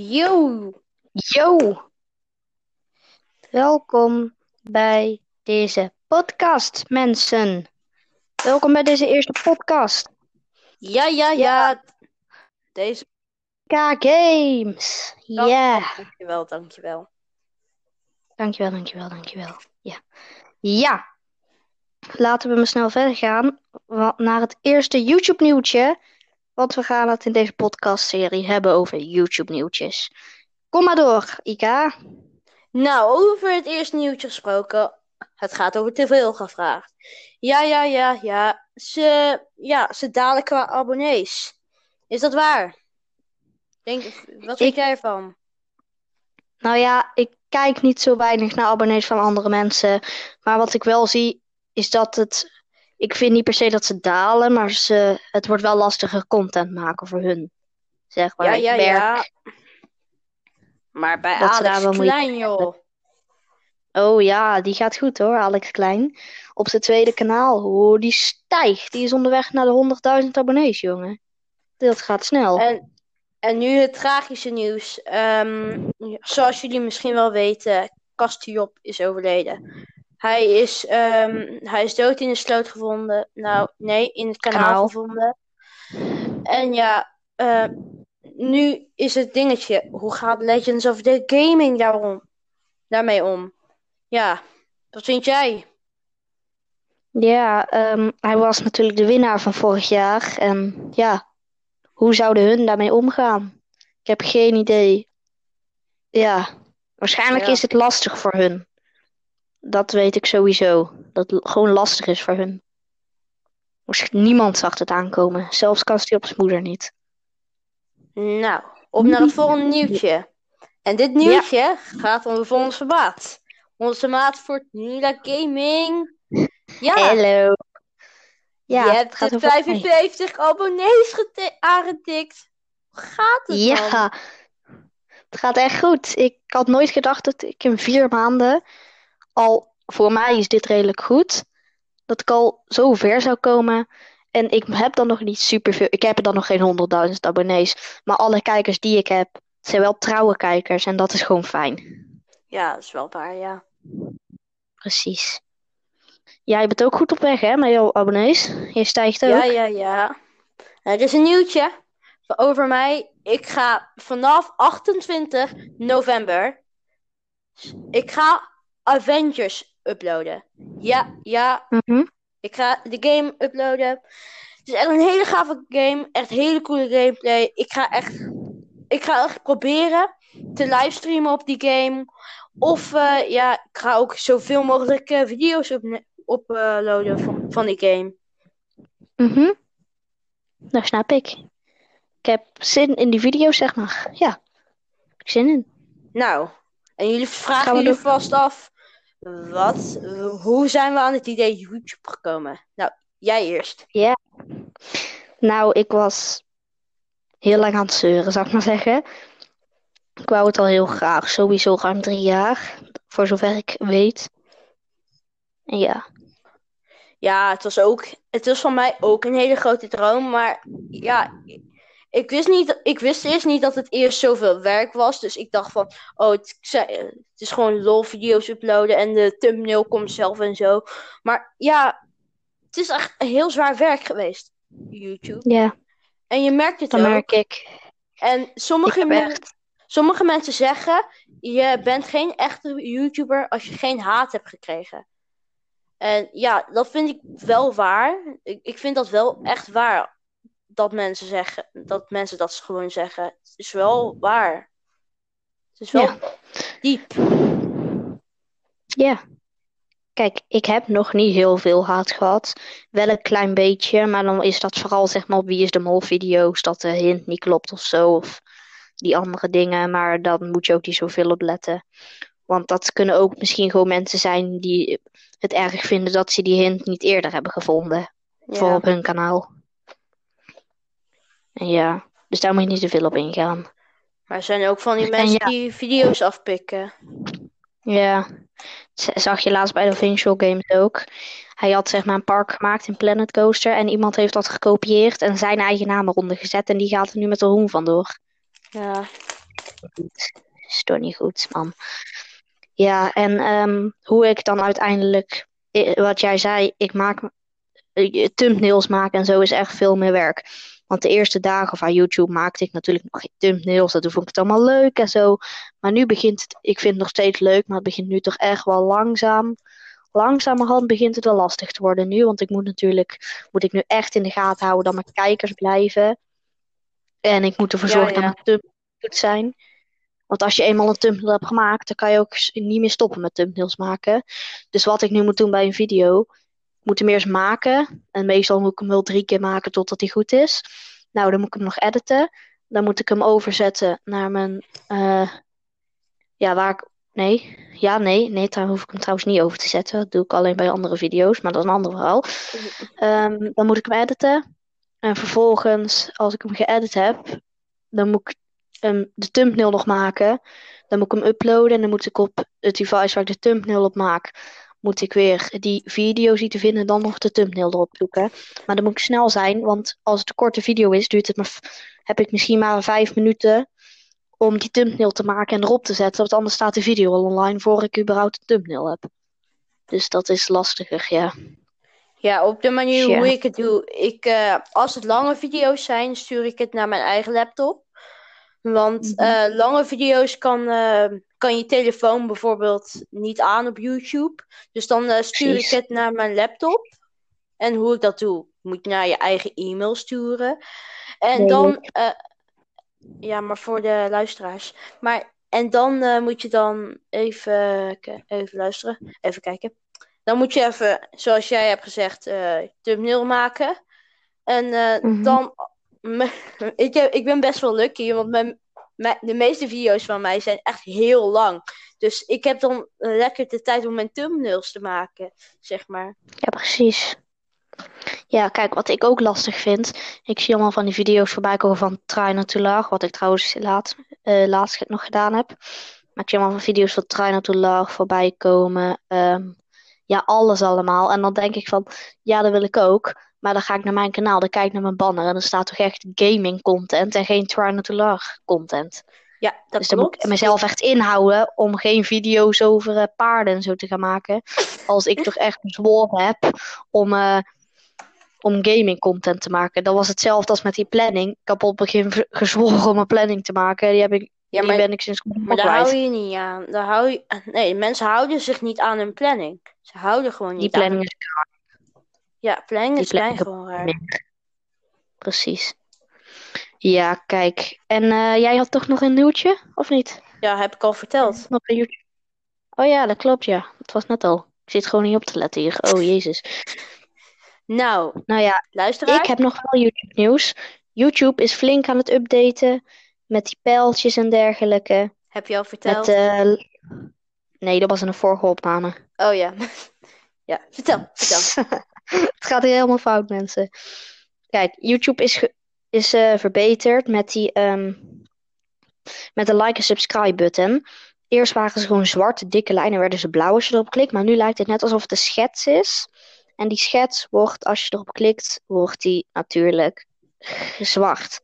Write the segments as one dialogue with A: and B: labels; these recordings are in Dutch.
A: Yo,
B: Yo, welkom bij deze podcast, mensen. Welkom bij deze eerste podcast.
A: ja, ja, ja. Deze.
B: K Games.
A: Dank-
B: Ja,
A: Dankjewel, dankjewel.
B: dankjewel, dankjewel, dankjewel. Ja. Ja, laten we maar snel verder gaan wa- naar het eerste YouTube nieuwtje. Want we gaan het in deze podcastserie hebben over YouTube nieuwtjes. Kom maar door, Ika.
A: Nou, over het eerste nieuwtje gesproken. Het gaat over te veel gevraagd. Ja, ja, ja, ja. Ze, ja, ze dalen qua abonnees. Is dat waar? Denk, wat denk
B: Ik-
A: jij ervan?
B: Nou ja, ik kijk niet zo weinig naar abonnees van andere mensen. Maar wat ik wel zie, is dat het. Ik vind niet per se dat ze dalen, maar ze, het wordt wel lastiger content maken voor hun. Zeg maar.
A: Ja,
B: Ik
A: ja,
B: merk
A: ja. Maar bij Alex Klein, joh.
B: Oh ja, die gaat goed hoor, Alex Klein. Op zijn tweede kanaal. Oh, die stijgt. Die is onderweg naar de 100.000 abonnees, jongen. Dat gaat snel.
A: En, en nu het tragische nieuws. Ehm, zoals jullie misschien wel weten, Castiop is overleden. Hij is, ehm, hij is dood in de sloot gevonden. Nou, nee, in het kanaal,
B: Kanaal.
A: gevonden. En ja, eh, nu is het dingetje. Hoe gaat Legends of the Gaming daarom, daarmee om? Ja, wat vind jij?
B: Ja, ehm, hij was natuurlijk de winnaar van vorig jaar. En ja, hoe zouden hun daarmee omgaan? Ik heb geen idee. Ja, waarschijnlijk
A: Ja.
B: is het lastig voor hun. Dat weet ik sowieso. Dat het gewoon lastig is voor hun. Niemand zag het aankomen. Zelfs Castiops moeder niet.
A: Nou, op naar het volgende nieuwtje. En dit nieuwtje gaat over onze maat. Onze maat voor Nila Gaming. Ja,
B: Hallo. Ja,
A: je hebt
B: gaat
A: de
B: over mij.
A: 55 abonnees geti- aangetikt. Hoe gaat het dan?
B: Ja, het gaat echt goed. Ik had nooit gedacht dat ik in vier maanden al, voor mij is dit redelijk goed, dat ik al zo ver zou komen. En ik heb dan nog niet superveel, ik heb er dan nog geen 100.000 abonnees, maar alle kijkers die ik heb, zijn wel trouwe kijkers en dat is gewoon fijn.
A: Ja, dat is wel waar, ja.
B: Precies. Jij bent ook goed op weg, hè, met jouw abonnees. Je stijgt ook.
A: Ja, ja, ja. Het is een nieuwtje over mij. Ik ga vanaf 28 november. Ik ga Avengers uploaden. Ja, ja,
B: Mhm.
A: Ik ga de game uploaden. Het is echt een hele gave game. Echt hele coole gameplay. Ik ga echt, ik ga echt proberen te livestreamen op die game. Of eh, ja, ik ga ook zoveel mogelijk eh, video's op, uploaden van, van die game.
B: Mhm. Dat snap ik. Ik heb zin in die video's, zeg maar. Ja, heb ik zin in.
A: Nou, en jullie vragen jullie vast af. Wat, hoe zijn we aan het idee YouTube gekomen? Nou, jij eerst.
B: Nou, ik was heel lang aan het zeuren, zou ik maar zeggen. Ik wou het al heel graag, sowieso ruim drie jaar, voor zover ik weet. En ja,
A: Ja, het was ook, het was van mij ook een hele grote droom, maar ja, ik wist niet, ik wist eerst niet dat het eerst zoveel werk was, dus ik dacht van, oh, het, ik zei- het is gewoon lol video's uploaden en de thumbnail komt zelf en zo. Maar ja, het is echt heel zwaar werk geweest, YouTube.
B: ja,
A: En je merkt het
B: dat
A: ook.
B: merk ik.
A: En
B: Ik
A: sommige, men-
B: echt,
A: sommige mensen zeggen, je bent geen echte YouTuber als je geen haat hebt gekregen. En ja, dat vind ik wel waar. Ik, ik vind dat wel echt waar. Dat mensen zeggen, dat mensen dat gewoon zeggen. Het is wel waar. Het is wel
B: Ja.
A: diep.
B: ja. Kijk, ik heb nog niet heel veel haat gehad. Wel een klein beetje, maar dan is dat vooral zeg maar op Wie is de Mol video's, dat de hint niet klopt of zo, of die andere dingen. Maar dan moet je ook niet zoveel op letten. Want dat kunnen ook misschien gewoon mensen zijn die het erg vinden dat ze die hint niet eerder hebben gevonden. Voor op hun kanaal. Ja, dus daar moet je niet te veel op ingaan.
A: Maar er zijn ook van die
B: En
A: mensen
B: ja.
A: die video's afpikken.
B: Ja, zag je laatst bij de Visual Games ook. Hij had zeg maar een park gemaakt in Planet Coaster en iemand heeft dat gekopieerd en zijn eigen naam eronder gezet en die gaat er nu met de hoen vandoor.
A: Ja.
B: Is toch niet goed, man. Ja, en ehm, hoe ik dan uiteindelijk, wat jij zei, ik maak eh, thumbnails maken en zo is echt veel meer werk. Want de eerste dagen van YouTube maakte ik natuurlijk nog geen thumbnails. Dat vond ik het allemaal leuk en zo. Maar nu begint het, ik vind het nog steeds leuk, maar het begint nu toch echt wel langzaam. Langzamerhand begint het wel lastig te worden nu. Want ik moet natuurlijk, moet ik nu echt in de gaten houden dat mijn kijkers blijven. En ik moet ervoor zorgen
A: ja.
B: dat mijn thumbnails goed zijn. Want als je eenmaal een thumbnail hebt gemaakt, dan kan je ook niet meer stoppen met thumbnails maken. Dus wat ik nu moet doen bij een video, moet hem eerst maken. En meestal moet ik hem wel drie keer maken totdat hij goed is. Nou, dan moet ik hem nog editen. Dan moet ik hem overzetten naar mijn. eh, ja, waar ik. Nee. Ja, nee. Nee, daar hoef ik hem trouwens niet over te zetten. Dat doe ik alleen bij andere video's, maar dat is een ander verhaal. Ehm, dan moet ik hem editen. En vervolgens, als ik hem geëdit heb, dan moet ik ehm, de thumbnail nog maken. Dan moet ik hem uploaden en dan moet ik op het device waar ik de thumbnail op maak, moet ik weer die video zien te vinden en dan nog de thumbnail erop zoeken. Maar dan moet ik snel zijn, want als het een korte video is, duurt het maar, heb ik misschien maar vijf minuten om die thumbnail te maken en erop te zetten. Want anders staat de video al online voor ik überhaupt een thumbnail heb. Dus dat is lastiger, ja.
A: Ja, op de manier
B: Ja.
A: hoe ik het doe. Ik, eh, als het lange video's zijn, stuur ik het naar mijn eigen laptop. Want
B: Mhm.
A: eh, lange video's kan, eh, kan je telefoon bijvoorbeeld niet aan op YouTube. Dus dan eh, stuur
B: Precies.
A: ik het naar mijn laptop. En hoe ik dat doe, moet je naar je eigen e-mail sturen. En
B: Nee,
A: dan, ja, maar voor de luisteraars. Maar, en dan moet je dan even, even luisteren, even kijken. Dan moet je even, zoals jij hebt gezegd, thumbnail maken. En
B: Mhm.
A: dan, ik, ik ben best wel lucky, want mijn, mijn, de meeste video's van mij zijn echt heel lang. Dus ik heb dan lekker de tijd om mijn thumbnails te maken, zeg maar.
B: Ja, precies. Ja, kijk, wat ik ook lastig vind. Ik zie allemaal van die video's voorbij komen van Not To. Wat ik trouwens laat, eh, laatst nog gedaan heb. Maar ik zie allemaal van video's van Not To Laugh voorbij komen. Ehm, ja, alles allemaal. En dan denk ik van, ja, dat wil ik ook. Maar dan ga ik naar mijn kanaal, dan kijk ik naar mijn banner. En dan staat toch echt gaming content en geen Try Not To Laugh content.
A: Ja, dat
B: Dus dan moet ik mezelf echt inhouden om geen video's over eh, paarden en zo te gaan maken. Als ik toch echt bezworen heb om, eh, om gaming content te maken. Dat was hetzelfde als met die planning. Ik heb op het begin gezworen om een planning te maken. Die, heb ik,
A: Ja,
B: die ben ik sinds kort
A: maar daar
B: kwijt.
A: hou je niet aan. Daar hou je... Nee, mensen houden zich niet aan hun planning. Ze houden gewoon
B: Die
A: niet aan
B: planning
A: hun...
B: is
A: Ja,
B: die
A: is
B: planning
A: gewoon raar.
B: Precies. Ja, kijk. En eh, jij had toch nog een nieuwtje, of niet?
A: Ja, heb ik al verteld.
B: Nog een nieuwtje? Oh ja, dat klopt, ja. Dat was net al. Ik zit gewoon niet op te letten hier. Oh, jezus.
A: Nou,
B: Nou ja, ik
A: luisteraars.
B: heb nog wel YouTube nieuws. YouTube is flink aan het updaten met die pijltjes en dergelijke.
A: Heb je al
B: Met,
A: verteld?
B: eh, nee, dat was in een vorige opname.
A: Oh ja. Ja, vertel, vertel.
B: Het gaat hier helemaal fout, mensen. Kijk, YouTube is, is eh, verbeterd met die ehm, met de like en subscribe button. Eerst waren ze gewoon zwarte, dikke lijnen, werden ze blauw als je erop klikt. Maar nu lijkt het net alsof het een schets is. En die schets wordt, als je erop klikt, wordt die natuurlijk zwart.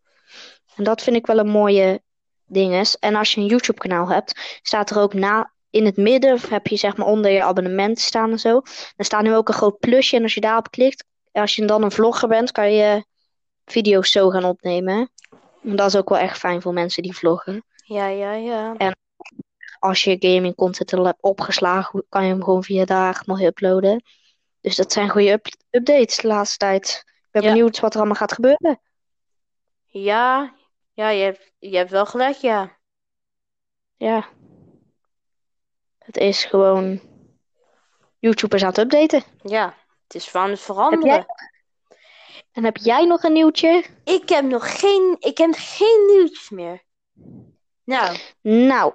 B: En dat vind ik wel een mooie dinges. En als je een YouTube kanaal hebt, staat er ook na in het midden, heb je zeg maar onder je abonnement staan en zo. Dan staat nu ook een groot plusje en als je daarop klikt, als je dan een vlogger bent, kan je video's zo gaan opnemen. En dat is ook wel echt fijn voor mensen die vloggen.
A: Ja, ja, ja.
B: Als je gaming content al hebt opgeslagen, kan je hem gewoon via daar mooi uploaden. Dus dat zijn goede up- updates de laatste tijd. Ik ben
A: Ja.
B: benieuwd wat er allemaal gaat gebeuren.
A: Ja, ja je, hebt, je hebt wel gelijk, ja.
B: Ja. Het is gewoon YouTubers aan het updaten.
A: Ja, het is van het
B: Heb
A: veranderen.
B: jij, en heb jij nog een nieuwtje?
A: Ik heb nog geen, ik heb geen nieuwtjes meer. Nou,
B: Nou,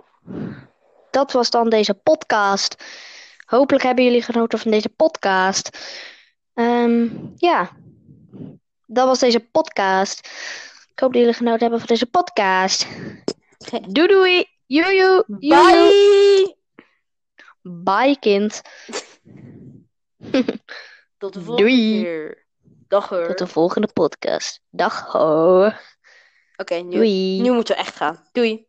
B: dat was dan deze podcast. Hopelijk hebben jullie genoten van deze podcast. Ehm, ja, dat was deze podcast. Ik hoop dat jullie genoten hebben van deze podcast. Doei doei. Joe.
A: bye!
B: Bye kind.
A: Tot de volgende
B: Doei.
A: keer. Dag hoor.
B: Tot de volgende podcast. Dag ho.
A: Oké, nu,
B: Doei.
A: nu moeten we echt gaan. Doei.